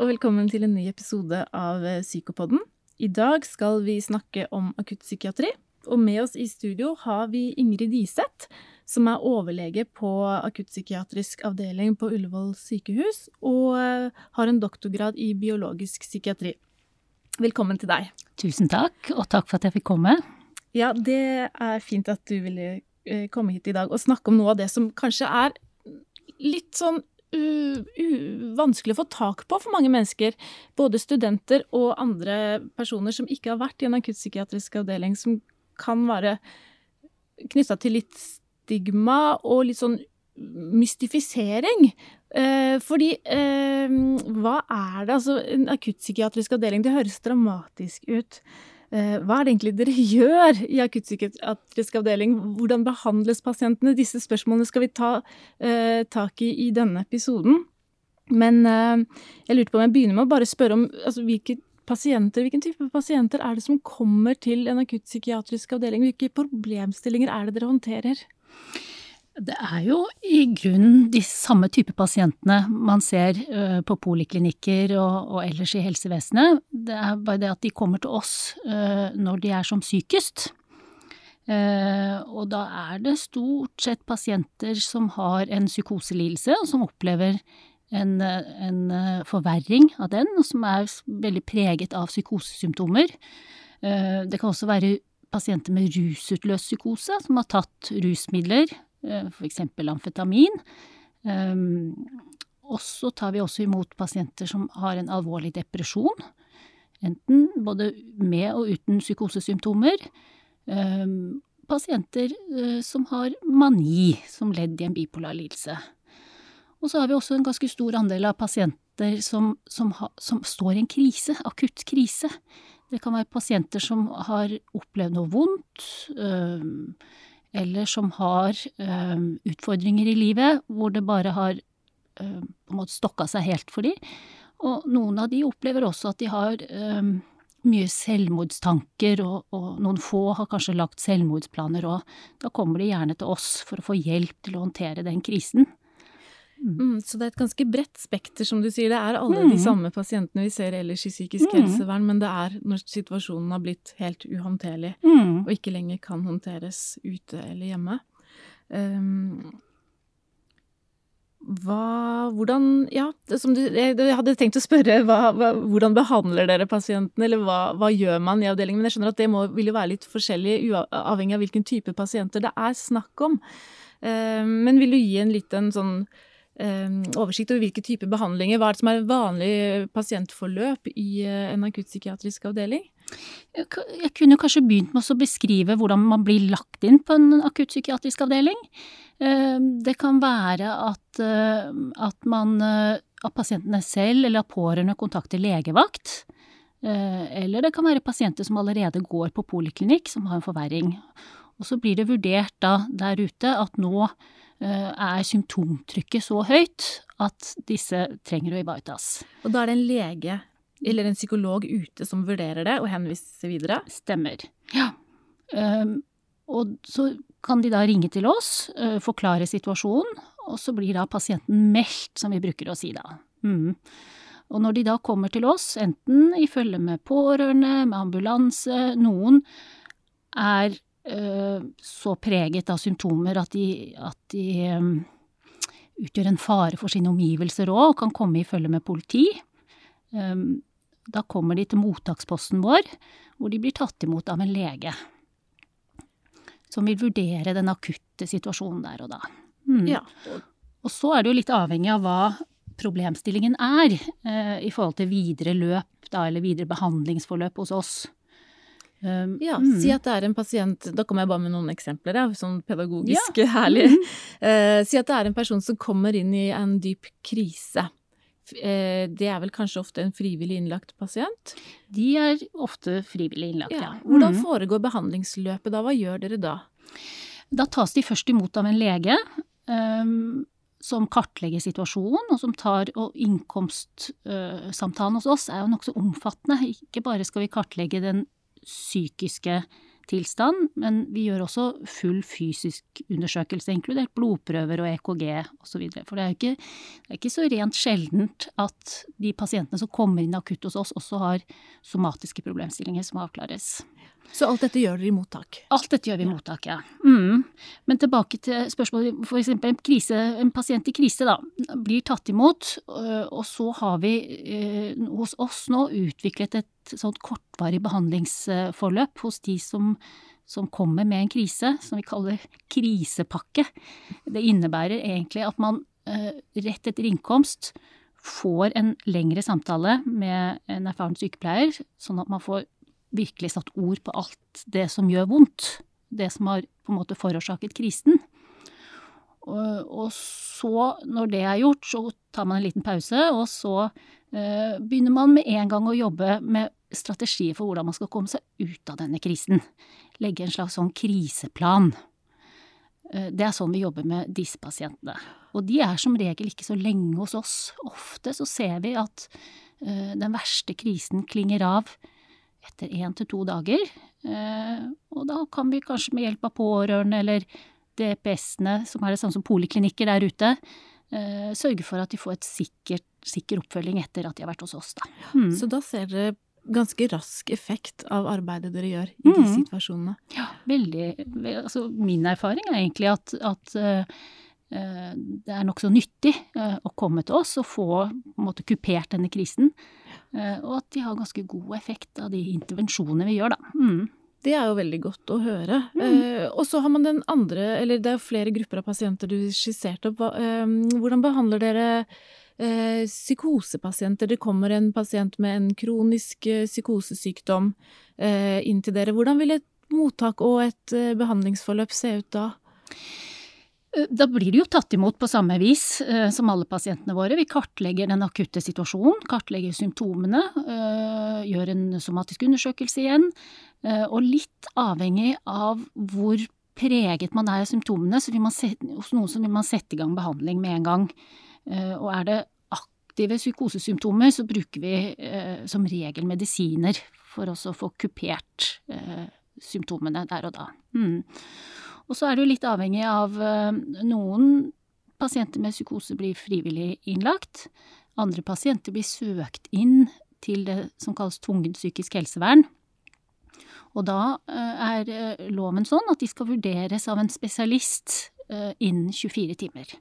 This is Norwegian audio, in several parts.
og velkommen til en ny episode av eh, Psykopodden. I dag skal vi snakke om akuttpsykiatri, og med oss i studio har vi Ingrid Diseth, som er overlege på akuttpsykiatrisk avdeling på Ullevål sykehus, og eh, har en doktorgrad i biologisk psykiatri. Velkommen til deg. Tusen takk, og takk for at jeg fikk komme. Ja, det er fint at du ville eh, komme hit i dag og snakke om noe av det som kanskje er litt sånn uh, vanskelig å få tak på for mange mennesker. Både studenter og andre personer som ikke har vært i en akuttpsykiatrisk avdeling, som kan være knytta til litt stigma og litt sånn mystifisering. Eh, fordi eh, hva er det? Altså, en akuttpsykiatrisk avdeling, det høres dramatisk ut. Eh, hva er det egentlig dere gjør i akuttpsykiatrisk avdeling? Hvordan behandles pasientene? Disse spørsmålene skal vi ta eh, tak i i denne episoden. Men eh, jeg lurte på om jeg begynner med å bare spørre om altså, hvilke pasienter, hvilken type pasienter er det som kommer til en akuttpsykiatrisk avdeling? Hvilke problemstillinger er det dere håndterer? Det er jo i grunnen de samme type pasientene man ser uh, på poliklinikker og, og, ellers i helsevesenet. Det er bare det at de kommer til oss uh, når de er som sykest. Uh, og da er det stort sett pasienter som har en psykoselidelse, og som opplever en, en forverring av den, og som er veldig preget av psykosesymptomer. det kan også være pasienter med rusutløst psykose, som har tatt rusmidler Eh, f.eks. amfetamin. Ehm, og så tar vi også imot pasienter som har en alvorlig depresjon. Enten både med og uten psykosesymptomer. Ehm, pasienter eh, som har mani som ledd i en bipolar lidelse. Og så har vi også en ganske stor andel av pasienter som, som, ha, som står i en krise, akutt krise. Det kan være pasienter som har opplevd noe vondt. Øh, eller som har um, utfordringer i livet hvor det bare har um, på en måte stokka seg helt for dem. Og noen av de opplever også at de har um, mye selvmordstanker, og, og, noen få har kanskje lagt selvmordsplaner òg. Da kommer de gjerne til oss for å få hjelp til å håndtere den krisen. Mm. mm, så det er et ganske bredt spekter, som du sier. Det er alle mm. de samme pasientene vi ser ellers i psykisk mm. helsevern, men det er når situasjonen har blitt helt uhåndterlig mm. og ikke lenger kan håndteres ute eller hjemme. Um, hva Hvordan Ja, som du Jeg hadde tenkt å spørre hva, hva, hvordan behandler dere pasientene, eller hva, hva, gjør man i avdelingen? Men jeg skjønner at det må, vil jo være litt forskjellig avhengig av hvilken type pasienter det er snakk om. Um, men vil du gi en liten sånn oversikt over hvilke typer behandlinger. Hva er det som er vanlig pasientforløp i eh, en akuttpsykiatrisk avdeling? Jeg kunne kanskje begynt med å beskrive hvordan man blir lagt inn på en akuttpsykiatrisk avdeling. Ehm, det kan være at, eh, at, man, eh, at pasientene selv eller pårørende kontakter legevakt. Eller det kan være pasienter som allerede går på poliklinikk, som har en forverring. Og så blir det vurdert da der ute at nå er symptomtrykket så høyt at disse trenger å ivaretas. Og da er det en lege eller en psykolog ute som vurderer det og henviser videre? Stemmer. Ja. Um, og så kan de da ringe til oss, uh, forklare situasjonen, og så blir da pasienten meldt, som vi bruker å si da. Mm. Og når de da kommer til oss, enten i følge med pårørende, med ambulanse, noen er Eh, så preget av symptomer at de, at de um, utgjør en fare for sine omgivelser òg, og kan komme i følge med politi. Um, da kommer de til mottaksposten vår, hvor de blir tatt imot av en lege. Som vil vurdere den akutte situasjonen der og da. Mm. Ja. Og så er det jo litt avhengig av hva problemstillingen er eh, i forhold til videre løp da, eller videre behandlingsforløp hos oss. Um, ja, mm. si at det er en pasient Da kommer jeg bare med noen eksempler, ja, sånn pedagogisk ja. herlig. Uh, si at det er en person som kommer inn i en dyp krise. Uh, det er vel kanskje ofte en frivillig innlagt pasient? De er ofte frivillig innlagt, ja. ja. Hvordan mm. foregår behandlingsløpet da? Hva gjør dere da? Da tas de først imot av en lege. Um, som kartlegger situasjonen, og som tar og innkomstsamtalen hos oss er jo nokså omfattende. Ikke bare skal vi kartlegge den psykiske tilstand, men vi gjør også full fysisk undersøkelse, inkludert blodprøver og EKG osv. For det er ikke, det er ikke så rent sjeldent at de pasientene som kommer inn akutt hos oss, også har somatiske problemstillinger som avklares. Så alt dette gjør dere i mottak? Alt dette gjør vi i mottak, ja. Mm. Men tilbake til spørsmålet eksempel en, en pasient i krise da, blir tatt imot, øh, og så har vi eh, hos oss nå utviklet et sånt kortvarig behandlingsforløp hos de som, som kommer med en krise, som vi kaller krisepakke. Det innebærer egentlig at man eh, rett etter innkomst får en lengre samtale med en erfaren sykepleier, sånn at man får virkelig satt ord på alt det som gjør vondt. Det som har på en måte forårsaket krisen. Og, så, når det er gjort, så tar man en liten pause, og så eh, begynner man med en gang å jobbe med strategier for hvordan man skal komme seg ut av denne krisen. Legge en slags sånn kriseplan. Eh, det er sånn vi jobber med disse pasientene. Og de er som regel ikke så lenge hos oss. Ofte så ser vi at eh, den verste krisen klinger av etter én til to dager. Eh, og da kan vi kanskje med hjelp av pårørende eller DPS-ene, som er det samme som poliklinikker der ute, eh, sørge for at de får et sikkert, sikker oppfølging etter at de har vært hos oss. Da. Mm. Så da ser dere ganske rask effekt av arbeidet dere gjør i de mm. situasjonene? Ja, veldig. Altså, min erfaring er egentlig at, at uh, det er nokså nyttig uh, å komme til oss og få måte, kupert denne krisen. Eh, og at de har ganske god effekt av de intervensjonene vi gjør, da. Mm. Det er jo veldig godt å høre. Mm. Eh, og så har man den andre, eller det er flere grupper av pasienter du skisserte opp. Eh, hvordan behandler dere eh, psykosepasienter? Det kommer en pasient med en kronisk eh, psykosesykdom eh, inn til dere. Hvordan vil et mottak og et behandlingsforløp se ut da? Eh, da blir de jo tatt imot på samme vis eh, som alle pasientene våre. Vi kartlegger den akutte situasjonen, kartlegger symptomene, eh, gjør en somatisk undersøkelse igjen. Eh, og litt avhengig av hvor preget man er av symptomene, så vil man sette, hos noen så vil man sette i gang behandling med en gang. Eh, og er det aktive psykosesymptomer, så bruker vi eh, som regel medisiner for å få kupert symptomene der og da. Mm. Og så er det jo litt avhengig av eh, noen pasienter med psykose blir frivillig innlagt. Andre pasienter blir søkt inn til det som kalles tvungent psykisk helsevern. Og da eh, er eh, loven sånn at de skal vurderes av en spesialist innen 24 timer.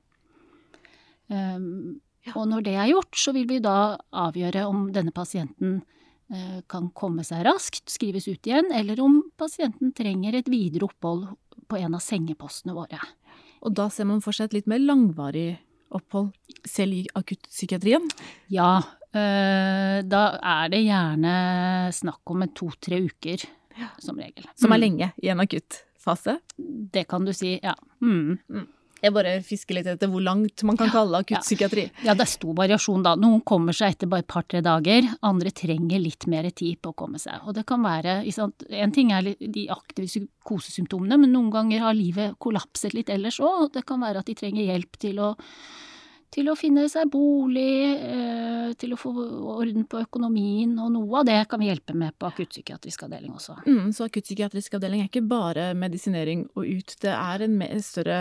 Ehm, og når det er gjort, så vil vi da avgjøre om denne pasienten kan komme seg raskt, skrives ut igjen, eller om pasienten trenger et videre opphold på en av sengepostene våre. Og da ser man for seg et litt mer langvarig opphold, selv i akuttpsykiatrien? Ja, øh, da er det gjerne snakk om to-tre uker, som regel. Som er mm. lenge i en akuttfase? Det kan du si, ja. Mm. Jeg bare fisker litt etter hvor langt man kan kalle akuttpsykiatri. Ja. ja, det er stor variasjon da. Noen kommer seg etter bare et par-tre dager, andre trenger litt mer tid på å komme seg. Og det kan være En ting er de aktive psykosesymptomene, men noen ganger har livet kollapset litt ellers òg. Det kan være at de trenger hjelp til å til å finne seg bolig, eh, til å få orden på økonomien, og noe av det kan vi hjelpe med på akuttpsykiatrisk avdeling også. Mm, så akuttpsykiatrisk avdeling er ikke bare medisinering og ut, det er en større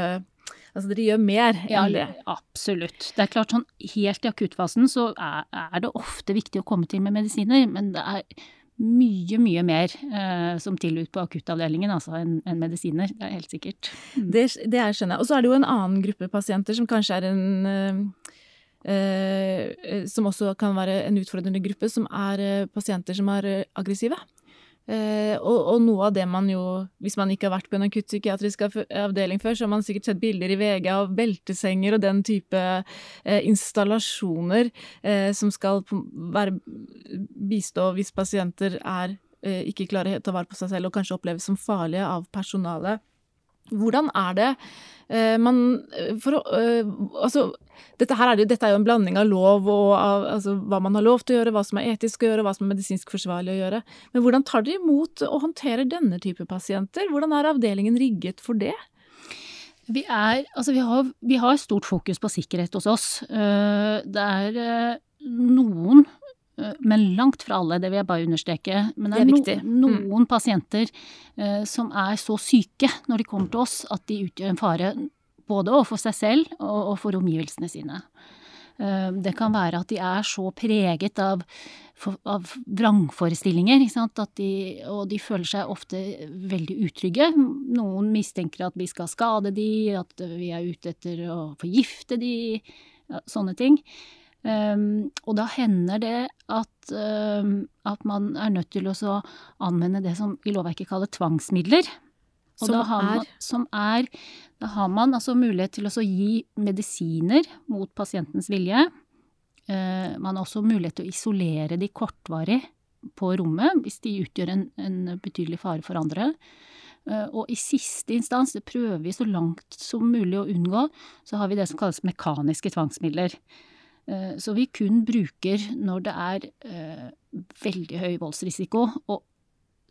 Altså dere gjør mer enn det? Absolutt. Det er klart sånn helt i akuttfasen så er, er, det ofte viktig å komme til med medisiner, men det er mye, mye mer eh, som tilbys på akuttavdelingen altså, enn en medisiner. Det er helt sikkert. Mm. Det, det er skjønner jeg. Og så er det jo en annen gruppe pasienter som kanskje er en eh, eh, Som også kan være en utfordrende gruppe, som er eh, pasienter som er eh, aggressive. Eh, og, og, noe av det man jo, hvis man ikke har vært på en akuttpsykiatrisk avdeling før, så har man sikkert sett bilder i VG av beltesenger og den type eh, installasjoner eh, som skal være, bistå hvis pasienter er eh, ikke klarer å ta vare på seg selv og kanskje oppleves som farlige av personalet. Hvordan er det eh, man eh, for Altså, dette er, det, dette er jo en blanding av lov og av altså, hva man har lov til å gjøre, hva som er etisk å gjøre, hva som er medisinsk forsvarlig å gjøre. Men hvordan tar dere imot og håndterer denne type pasienter? Hvordan er avdelingen rigget for det? Vi, er, altså vi, har, vi har stort fokus på sikkerhet hos oss. Det er noen men langt fra alle, det vil jeg bare understreke. Men det er, det er no, mm. noen mm. pasienter uh, som er så syke når de kommer til oss at de utgjør en fare både overfor seg selv og, og for omgivelsene sine. Uh, det kan være at de er så preget av, av vrangforestillinger, de, og de føler seg ofte veldig utrygge. Noen mistenker at vi skal skade de, at vi er ute etter å forgifte de, sånne ting. Um, og da hender det at, um, at, man er nødt til å anvende det som i lovverket kaller tvangsmidler. Og som, man, er? som er Da har man altså mulighet til å gi medisiner mot pasientens vilje. Uh, man har også mulighet til å isolere de kortvarig på rommet hvis de utgjør en, en betydelig fare for andre. Og i siste instans, det prøver vi så langt som mulig å unngå, så har vi det som kalles mekaniske tvangsmidler. Eh, så vi kun bruker når det er eh, veldig høy voldsrisiko, og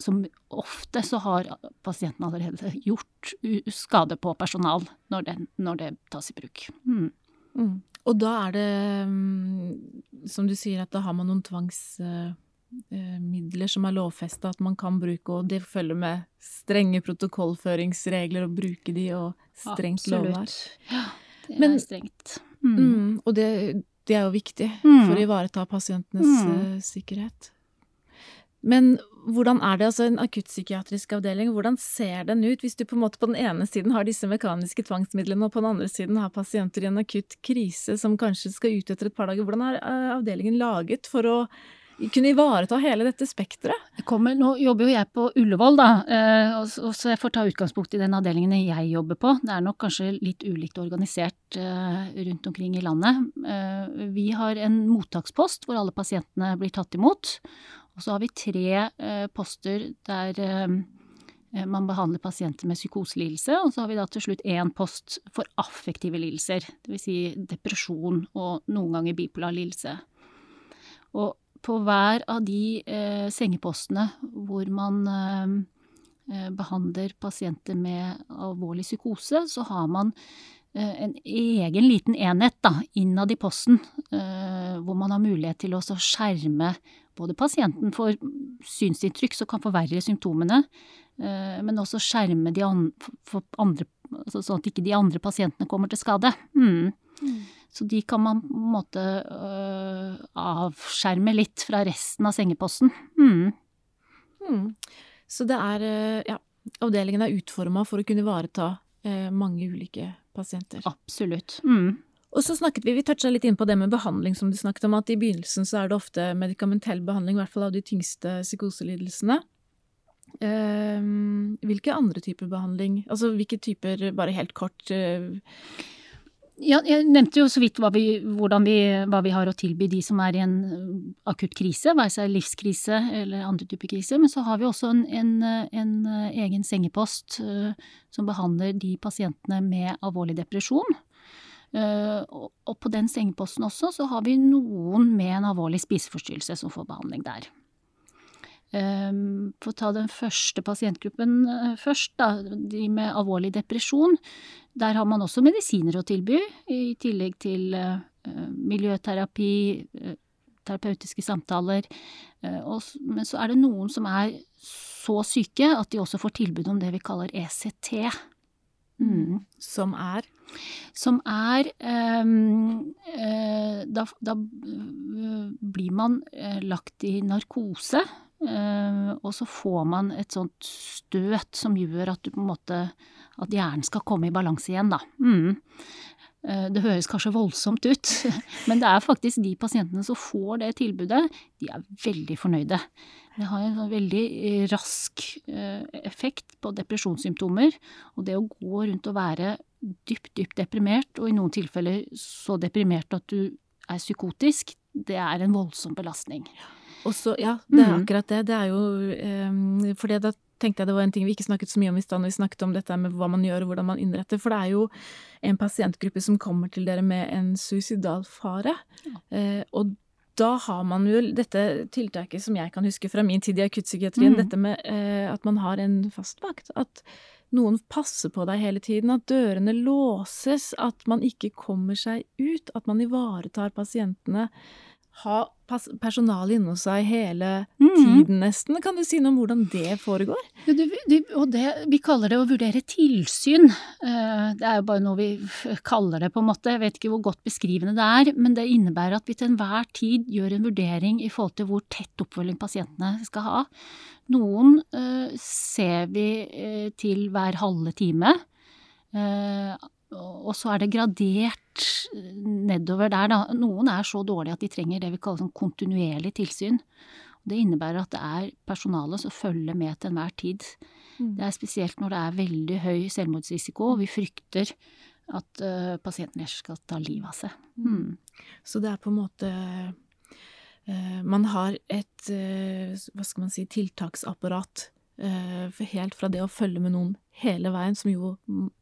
som ofte så har pasienten allerede gjort skade på personal når det, når det tas i bruk. Mm. Mm. Og da er det, mm, som du sier, at da har man noen tvangsmidler eh, som er lovfesta at man kan bruke, og det følger med strenge protokollføringsregler å bruke de, og strengt lovverk. Ja, det er Men, strengt. Mm. mm og det det er jo viktig mm. for å ivareta pasientenes mm. uh, sikkerhet. Men hvordan er det, altså en akuttpsykiatrisk avdeling, hvordan ser den ut hvis du på en måte på den ene siden har disse mekaniske tvangsmidlene, og på den andre siden har pasienter i en akutt krise som kanskje skal ut etter et par dager? Hvordan er uh, avdelingen laget for å kunne ivareta hele dette spekteret? Nå jobber jo jeg på Ullevål, da, eh, så jeg får ta utgangspunkt i den avdelingen jeg jobber på. Det er nok kanskje litt ulikt organisert eh, rundt omkring i landet. Eh, vi har en mottakspost hvor alle pasientene blir tatt imot. Og så har vi tre poster der man behandler pasienter med psykoselidelse, og så har vi da til slutt én post for affektive lidelser, dvs. Si depresjon og noen ganger bipolar lidelse. Og på hver av de eh, sengepostene hvor man eh, eh, behandler pasienter med alvorlig psykose, så har man eh, en egen liten enhet da, innad i posten, eh, hvor man har mulighet til å skjerme både pasienten for synsinntrykk som kan forverre symptomene, eh, men også skjerme de andre, andre, altså sånn at ikke de andre pasientene kommer til skade. Mm. Mm. Så de kan man på en måte øh, avskjerme litt fra resten av sengeposten. Mm. Mm. Så det er øh, Ja, avdelingen er utforma for å kunne ivareta øh, mange ulike pasienter. Absolutt. Mm. Og så snakket vi, vi toucha litt inn på det med behandling, som du snakket om, at i begynnelsen så er det ofte medikamentell behandling, i hvert fall av de tyngste psykoselidelsene. Eh, hvilke andre typer behandling? Altså hvilke typer, bare helt kort uh, ja, jeg nevnte jo så vidt hva vi, vi, hva vi, har å tilby de som er i en uh, akutt krise, være seg livskrise eller andre typer krise. Men så har vi også en, en, en uh, egen sengepost uh, som behandler de pasientene med alvorlig depresjon. Uh, og på den sengeposten også så har vi noen med en alvorlig spiseforstyrrelse som får behandling der. Um, for å ta den første pasientgruppen uh, først, da, de med alvorlig depresjon. Der har man også medisiner å tilby, i tillegg til uh, miljøterapi, uh, terapeutiske samtaler. Men så er det noen som er så syke at de også får tilbud om det vi kaller ECT. Mm. Som er? Som er um, da, da, blir man lagt i narkose Uh, og så får man et sånt støt som gjør at du på en måte At hjernen skal komme i balanse igjen, da. Mm. Uh, det høres kanskje voldsomt ut, men det er faktisk de pasientene som får det tilbudet, de er veldig fornøyde. Det har en sånn veldig rask uh, effekt på depresjonssymptomer. Og det å gå rundt og være dypt, dypt deprimert, og i noen tilfeller så deprimert at du er psykotisk, det er en voldsom belastning. Ja. Også, ja, det er mm. akkurat det. Det er jo um, fordi da tenkte jeg det var en ting vi ikke snakket så mye om i stad når vi snakket om dette med hva man gjør og hvordan man innretter. For det er jo en pasientgruppe som kommer til dere med en suicidal fare. Ja. Uh, og da har man jo dette tiltaket som jeg kan huske fra min tid i akuttpsykiatrien, mm. dette med uh, at man har en fastvakt. At noen passer på deg hele tiden, at dørene låses, at man ikke kommer seg ut, at man ivaretar pasientene. Ha personale inne hos seg hele mm. tiden nesten. Kan du si noe om hvordan det foregår? Du, du, og det, vi kaller det å vurdere tilsyn. Eh, det er jo bare noe vi kaller det, på en måte. Jeg vet ikke hvor godt beskrivende det er, men det innebærer at vi til enhver tid gjør en vurdering i forhold til hvor tett oppfølging pasientene skal ha. Noen uh, ser vi uh, til hver halve time. Uh, og så er det gradert nedover der, da. Noen er så dårlige at de trenger det vi kaller sånn kontinuerlig tilsyn. Det innebærer at det er personalet som følger med til enhver tid. Mm. Det er spesielt når det er veldig høy selvmordsrisiko, og vi frykter at uh, pasienten skal ta livet av seg. Mm. mm. Så det er på en måte uh, Man har et, uh, hva skal man si, tiltaksapparat helt fra det å følge med noen hele veien, som jo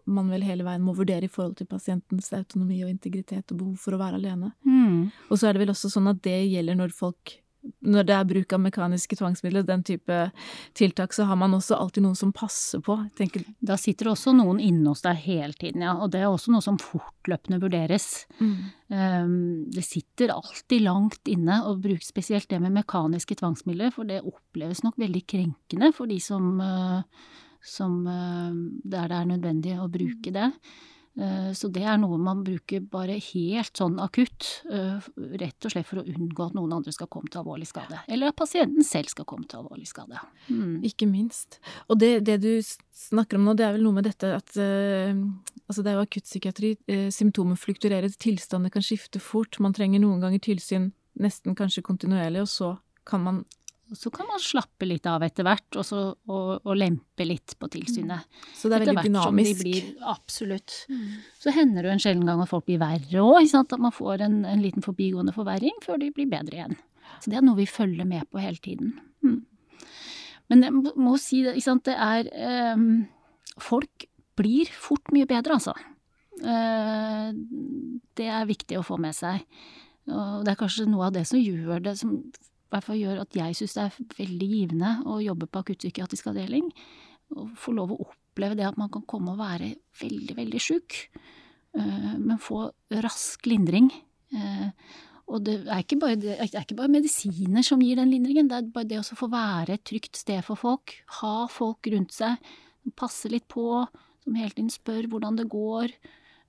man vel hele veien må vurdere i forhold til pasientens autonomi og integritet og behov for å være alene. Mm. Og så er det vel også sånn at det gjelder når folk når det er bruk av mekaniske tvangsmidler, den type tiltak, så har man også alltid noen som passer på. Tenker. Da sitter det også noen inne hos deg hele tiden, ja. Og det er også noe som fortløpende vurderes. Mm. Um, det sitter alltid langt inne, og bruk spesielt det med mekaniske tvangsmidler, for det oppleves nok veldig krenkende for de som uh, som, eh, der det er nødvendig å bruke det. Eh, så det er noe man bruker bare helt sånn akutt, eh, rett og slett for å unngå at noen andre skal komme til alvorlig skade. Eller at pasienten selv skal komme til alvorlig skade. Mm. Ikke minst. Og det, det, du snakker om nå, det er vel noe med dette at Altså det er jo akuttpsykiatri. Symptomer flukturerer, tilstander kan skifte fort. Man trenger noen ganger tilsyn nesten kanskje kontinuerlig, og så kan man så kan man slappe litt av etter hvert, og, så, og, og lempe litt på tilsynet. Mm. Så det er veldig dynamisk? De blir, absolutt. Mm. Så hender det jo en sjelden gang at folk blir verre òg, at man får en, en, liten forbigående forverring før de blir bedre igjen. Så det er noe vi følger med på hele tiden. Mm. Men jeg må si det, det er um, Folk blir fort mye bedre, altså. Uh, det er viktig å få med seg. Og det er kanskje noe av det som gjør det som hvert fall gjør at jeg syns det er veldig givende å jobbe på akuttpsykiatrisk avdeling. Og få lov å oppleve det at man kan komme og være veldig, veldig sjuk, eh, men få rask lindring. Eh, og det er, bare, det er ikke bare medisiner som gir den lindringen, det er bare det å få være et trygt sted for folk. Ha folk rundt seg som passer litt på, som hele tiden spør hvordan det går.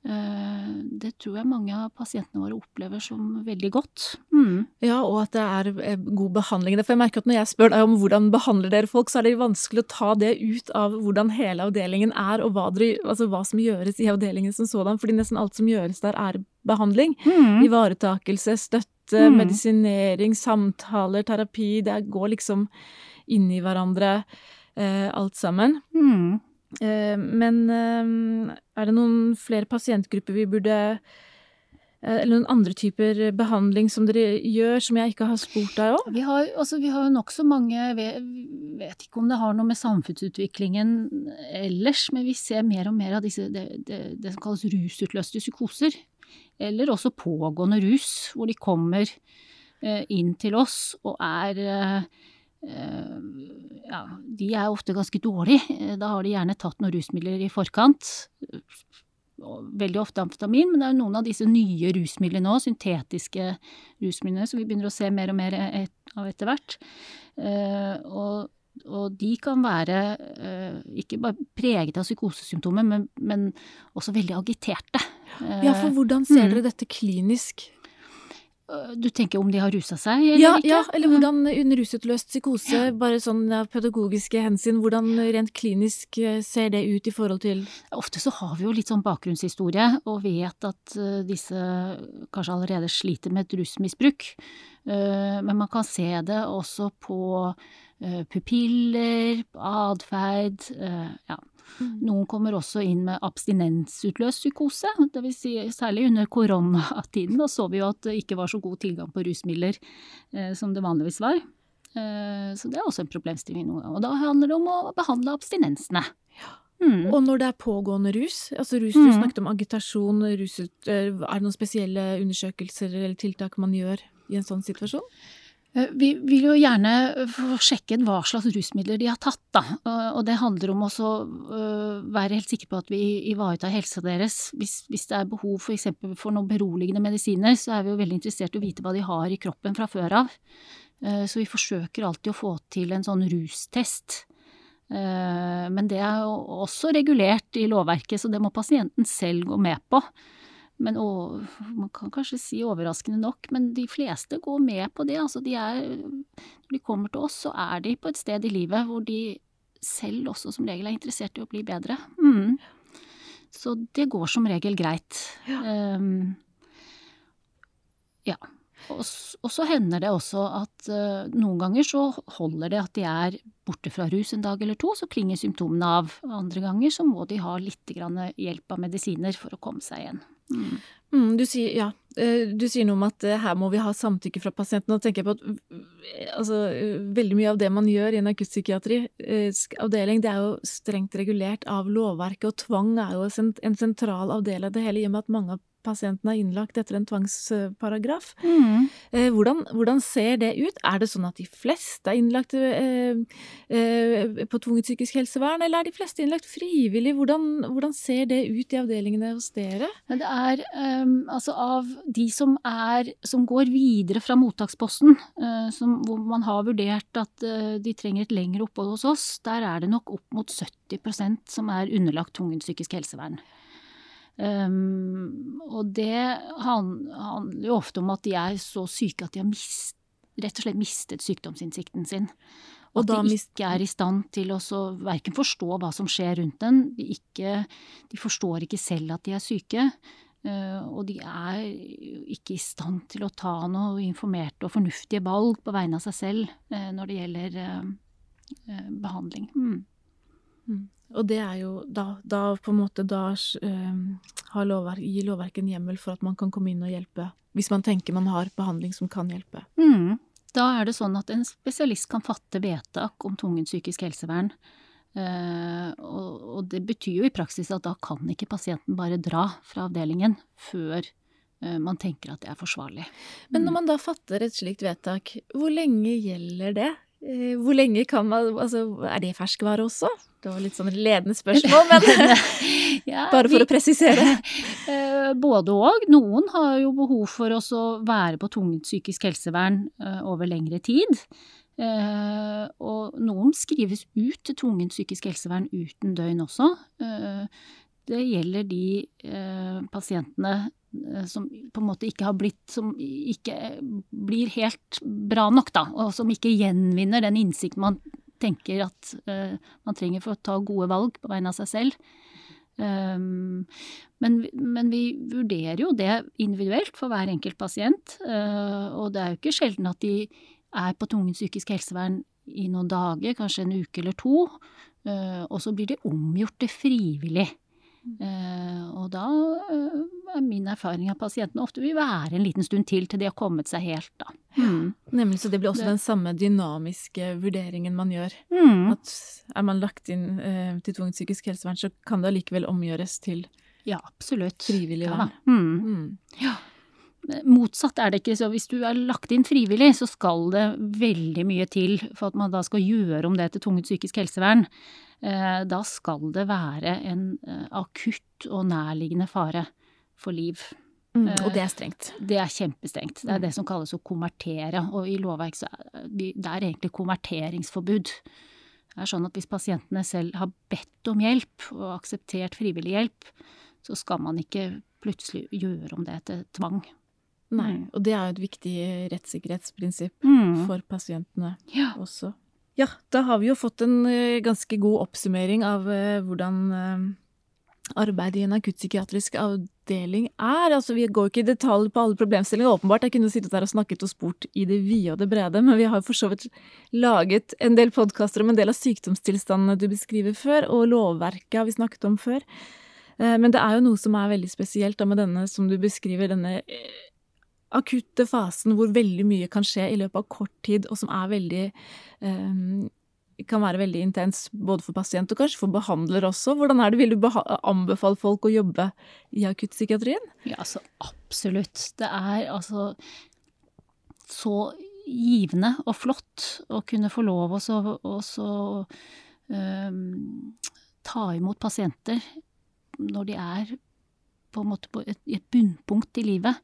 Eh, det tror jeg mange av pasientene våre opplever som veldig godt. Mm. Ja, og at det er eh, god behandling. For jeg merker at når jeg spør deg om hvordan behandler dere folk, så er det vanskelig å ta det ut av hvordan hele avdelingen er, og hva, dere, altså hva som gjøres i avdelingen som sådan. Fordi nesten alt som gjøres der, er behandling. Mm. Ivaretakelse, støtte, mm. medisinering, samtaler, terapi. Det går liksom inn i hverandre, eh, alt sammen. Mm. Eh, men eh, er det noen flere pasientgrupper vi burde eh, eller noen andre typer behandling som dere gjør, som jeg ikke har spurt deg om? Vi har, altså, vi har nokså mange Jeg vet ikke om det har noe med samfunnsutviklingen ellers, men vi ser mer og mer av disse, det, det, det som kalles rusutløste psykoser. Eller også pågående rus, hvor de kommer inn til oss og er ja, de er ofte ganske dårlige. Eh, da har de gjerne tatt noen rusmidler i forkant. Veldig ofte amfetamin, men det er noen av disse nye rusmidlene nå, syntetiske rusmidlene, som vi begynner å se mer og mer av etter hvert. Eh, og, og de kan være ikke bare preget av psykosesymptomer, men, men også veldig agiterte. Ja, for hvordan ser mm. dere dette klinisk? Øh, du tenker om de har rusa seg, eller ja, ikke? Ja, eller hvordan under rusutløst psykose, ja. bare sånn av pedagogiske hensyn, hvordan rent klinisk øh, ser det ut i forhold til Ofte så har vi jo litt sånn bakgrunnshistorie, og vet at uh, disse kanskje allerede sliter med et rusmisbruk. Men man kan se det også på pupiller, atferd, ja. Mm. Noen kommer også inn med abstinensutløst psykose, dvs. Si, særlig under koronatiden. Da så vi jo at det ikke var så god tilgang på rusmidler eh, som det vanligvis var. Eh, så det er også en problemstilling noen ganger. Og da handler det om å behandle abstinensene. Mm. Og når det er pågående rus, altså rus, du mm. snakket om agitasjon, rusut, er det noen spesielle undersøkelser eller tiltak man gjør i en sånn situasjon? Eh, vi vil jo gjerne få sjekket hva slags rusmidler de har tatt, da. Og det handler om å være helt sikker på at vi ivaretar helsa deres. Hvis, hvis, det er behov for eksempel for noen beroligende medisiner, så er vi jo veldig interessert i å vite hva de har i kroppen fra før av. Så vi forsøker alltid å få til en sånn rustest. Men det er jo også regulert i lovverket, så det må pasienten selv gå med på. Men og, man kan kanskje si overraskende nok, men de fleste går med på det. Altså de er Når de kommer til oss, så er de på et sted i livet hvor de selv også som regel er interessert i å bli bedre. Mm. Så det går som regel greit. Ja. Um, ja. Og, og, så hender det også at uh, noen ganger så holder det at de er borte fra rus en dag eller to, så klinger symptomene av. Andre ganger så må de ha litt hjelp av medisiner for å komme seg igjen. Mm. Mm, du, sier, ja, eh, du sier noe om at eh, her må vi ha samtykke fra pasienten. Og tenker på at altså, veldig mye av det man gjør i en akuttpsykiatrisk avdeling, det er jo strengt regulert av lovverket, og tvang er jo en sentral avdeling av det hele, i og med at mange av pasienten er innlagt etter en tvangsparagraf. Mm. Eh, hvordan, hvordan, ser det ut? Er det sånn at de fleste er innlagt eh, eh, på tvungent psykisk helsevern, eller er de fleste innlagt frivillig? Hvordan, hvordan ser det ut i avdelingene hos dere? Det er um, altså av de som er som går videre fra mottaksposten, som, hvor man har vurdert at de trenger et lengre opphold hos oss, der er det nok opp mot 70% som er underlagt tvungent psykisk helsevern. Um, og det handler jo ofte om at de er så syke at de har mist, rett og slett mistet sykdomsinnsikten sin. Og at de ikke er i stand til å verken forstå hva som skjer rundt den, de, ikke, de forstår ikke selv at de er syke. Uh, og de er ikke i stand til å ta noe informerte og fornuftige valg på vegne av seg selv uh, når det gjelder uh, behandling. Mm. Mm. Og det er jo da, da på en måte da uh, lovverk, gir lovverket en hjemmel for at man kan komme inn og hjelpe, hvis man tenker man har behandling som kan hjelpe. Mm. Da er det sånn at en spesialist kan fatte vedtak om tvungent psykisk helsevern. Uh, og, og, det betyr jo i praksis at da kan ikke pasienten bare dra fra avdelingen før uh, man tenker at det er forsvarlig. Men når mm. man da fatter et slikt vedtak, hvor lenge gjelder det? Eh, hvor lenge kan man Altså, er det ferskvare også? Det var litt sånn ledende spørsmål, men ja, bare for vi, å presisere. Eh, både og. Noen har jo behov for å være på tvungent psykisk helsevern eh, over lengre tid. Og noen skrives ut til tvungent psykisk helsevern uten døgn også. Det gjelder de pasientene Eh, som på en måte ikke har blitt Som ikke blir helt bra nok, da. Og som ikke gjenvinner den innsikten man tenker at eh, man trenger for å ta gode valg på vegne av seg selv. Um, men, men, vi vurderer jo det individuelt for hver enkelt pasient. Uh, og det er jo ikke sjelden at de er på tvungent psykisk helsevern i noen dager, kanskje en uke eller to. Uh, og så blir de omgjort til frivillig. Uh, og da uh, er min erfaring at pasientene ofte vil være en liten stund til til de har kommet seg helt, da. Mm. Nemlig, så det blir også det. den samme dynamiske vurderingen man gjør. Mm. At er man lagt inn eh, til tvungent psykisk helsevern, så kan det allikevel omgjøres til ja, absolutt. frivillig vern. Ja, mm. mm. ja. Motsatt er det ikke. Så hvis du er lagt inn frivillig, så skal det veldig mye til for at man da skal gjøre om det til tvungent psykisk helsevern. Eh, da skal det være en eh, akutt og nærliggende fare for liv. Mm, og det er strengt? Eh, det er kjempestrengt. Det er det som kalles å konvertere. Og i lovverk så er det er egentlig konverteringsforbud. Det er sånn at hvis pasientene selv har bedt om hjelp og akseptert frivillig hjelp, så skal man ikke plutselig gjøre om det til tvang. Nei, mm. og det er jo et viktig rettssikkerhetsprinsipp mm. for pasientene ja. også. Ja, da har vi jo fått en eh, ganske god oppsummering av eh, hvordan eh, arbeidet i en akuttpsykiatrisk avdeling er. Altså, vi går ikke i detalj på alle problemstillinger, åpenbart. Jeg kunne sittet der og snakket og spurt i det vide og det brede, men vi har for så vidt laget en del podkaster om en del av sykdomstilstandene du beskriver før, og lovverket har vi snakket om før. Men det er jo noe som er veldig spesielt med denne, som du beskriver, denne akutte fasen hvor veldig mye kan skje i løpet av kort tid, og som er veldig um, kan være veldig intens både for pasient og kanskje for behandler også. Hvordan er det, Vil du anbefale folk å jobbe i akuttpsykiatrien? Ja, altså absolutt. Det er altså så givende og flott å kunne få lov å um, ta imot pasienter når de er på en måte på et, et bunnpunkt i livet,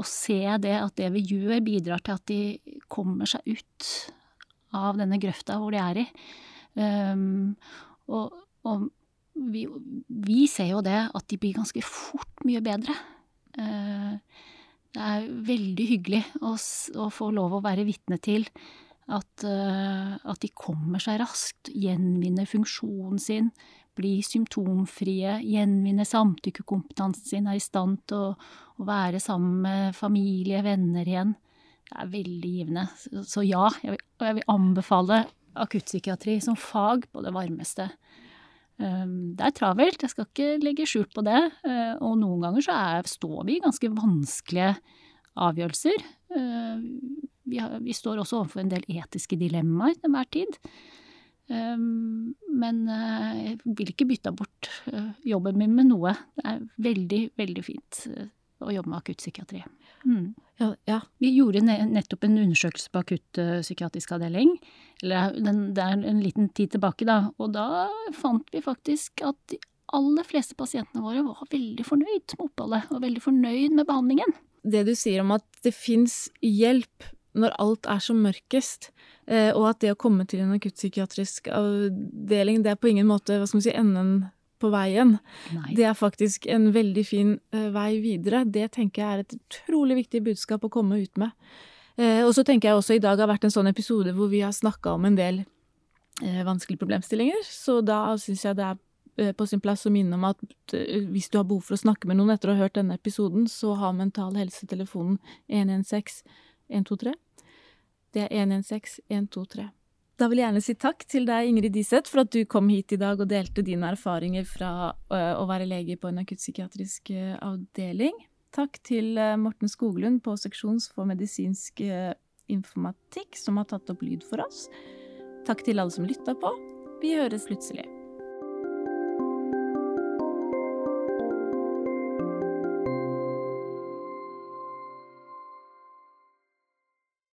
og se det at det vi gjør, bidrar til at de kommer seg ut av denne grøfta hvor de er i. Um, og, og vi, vi, ser jo det at de blir ganske fort mye bedre. Uh, det er veldig hyggelig å, å, få lov å være vitne til at, uh, at de kommer seg raskt, gjenvinner funksjonen sin, blir symptomfrie, gjenvinne samtykkekompetansen sin, er i stand til å, å, være sammen med familie, venner igjen. Det er veldig givende. Så, så ja, jeg vil, jeg vil anbefale akuttpsykiatri som fag på det varmeste. Um, det er travelt, jeg skal ikke legge skjul på det. Uh, og noen ganger så er, står vi i ganske vanskelige avgjørelser. Uh, vi, har, vi, står også overfor en del etiske dilemmaer til enhver tid. Um, men uh, jeg vil ikke bytte bort jobben min med noe. Det er veldig, veldig fint å jobbe med akuttpsykiatri. Mm. Ja, ja. Vi gjorde nettopp en undersøkelse på akuttpsykiatrisk avdeling. Eller det er en liten tid tilbake, da. Og da fant vi faktisk at de aller fleste pasientene våre var veldig fornøyd med oppholdet. Og veldig fornøyd med behandlingen. Det du sier om at det fins hjelp når alt er som mørkest, eh, og at det å komme til en akuttpsykiatrisk avdeling, det er på ingen måte hva skal man si, enden på veien. Nei. Det er faktisk en veldig fin uh, vei videre. Det tenker jeg er et utrolig viktig budskap å komme ut med. Uh, og så tenker jeg også i dag har vært en sånn episode hvor vi har snakka om en del vanskelige problemstillinger, så da syns jeg det er på sin plass å minne om at hvis du har behov for å snakke med noen etter å ha hørt denne episoden, så har Mental Helse-telefonen 116 123. Det er 116 123. Da vil jeg gjerne si takk til deg, Ingrid Diseth, for at du kom hit i dag og delte dine erfaringer fra å være lege på en akuttpsykiatrisk avdeling. Takk til Morten Skoglund på Seksjons for medisinsk informatikk, som har tatt opp lyd for oss. Takk til alle som lytta på. Vi høres plutselig.